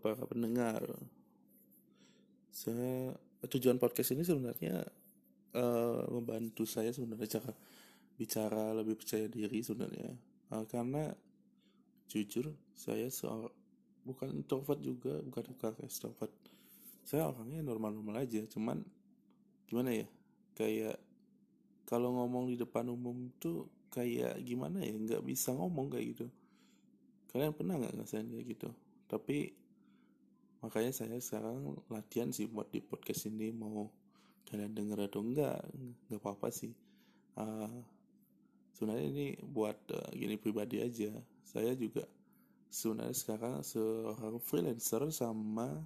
para pendengar. Saya tujuan podcast ini sebenarnya uh, membantu saya sebenarnya cara bicara lebih percaya diri sebenarnya. Uh, karena jujur saya seorang bukan introvert juga, bukan bukan extrovert. Saya orangnya normal-normal aja, cuman gimana ya? Kayak kalau ngomong di depan umum tuh kayak gimana ya nggak bisa ngomong kayak gitu kalian pernah nggak ngerasain kayak gitu tapi makanya saya sekarang latihan sih buat di podcast ini mau kalian denger atau enggak nggak apa-apa sih. Uh, sebenarnya ini buat uh, gini pribadi aja. Saya juga sebenarnya sekarang seorang freelancer sama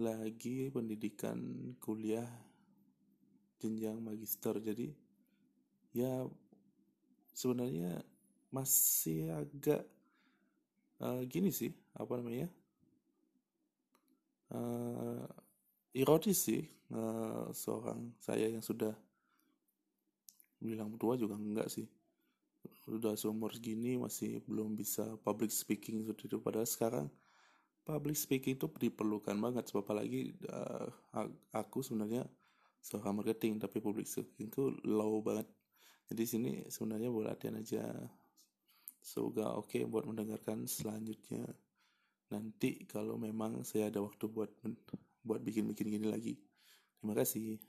lagi pendidikan kuliah jenjang magister. Jadi ya sebenarnya masih agak uh, gini sih apa namanya uh, ironis sih uh, seorang saya yang sudah bilang tua juga enggak sih. Sudah seumur segini masih belum bisa public speaking seperti itu padahal sekarang public speaking itu diperlukan banget sebab apalagi uh, aku sebenarnya seorang marketing tapi public speaking itu low banget. Jadi sini sebenarnya buat latihan aja. Semoga oke okay buat mendengarkan selanjutnya nanti kalau memang saya ada waktu buat buat bikin-bikin gini lagi. Terima kasih